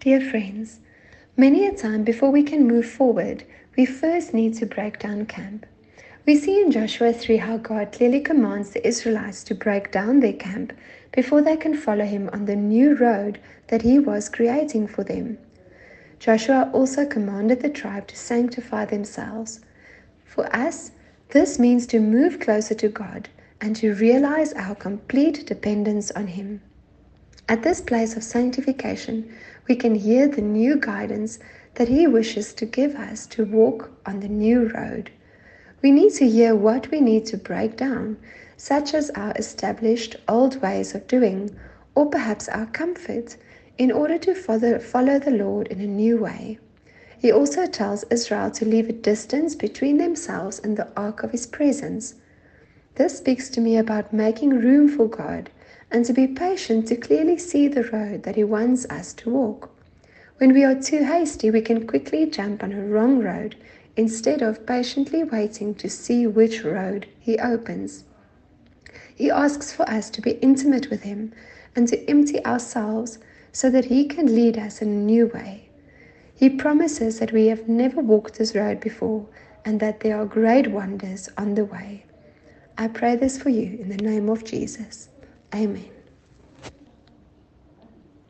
Dear friends, many a time before we can move forward, we first need to break down camp. We see in Joshua 3 how God clearly commands the Israelites to break down their camp before they can follow him on the new road that he was creating for them. Joshua also commanded the tribe to sanctify themselves. For us, this means to move closer to God and to realize our complete dependence on Him. At this place of sanctification, we can hear the new guidance that He wishes to give us to walk on the new road. We need to hear what we need to break down, such as our established old ways of doing, or perhaps our comfort, in order to follow the Lord in a new way. He also tells Israel to leave a distance between themselves and the ark of his presence. This speaks to me about making room for God and to be patient to clearly see the road that He wants us to walk. When we are too hasty, we can quickly jump on a wrong road instead of patiently waiting to see which road He opens. He asks for us to be intimate with Him and to empty ourselves so that He can lead us in a new way. He promises that we have never walked this road before and that there are great wonders on the way. I pray this for you in the name of Jesus. Amen.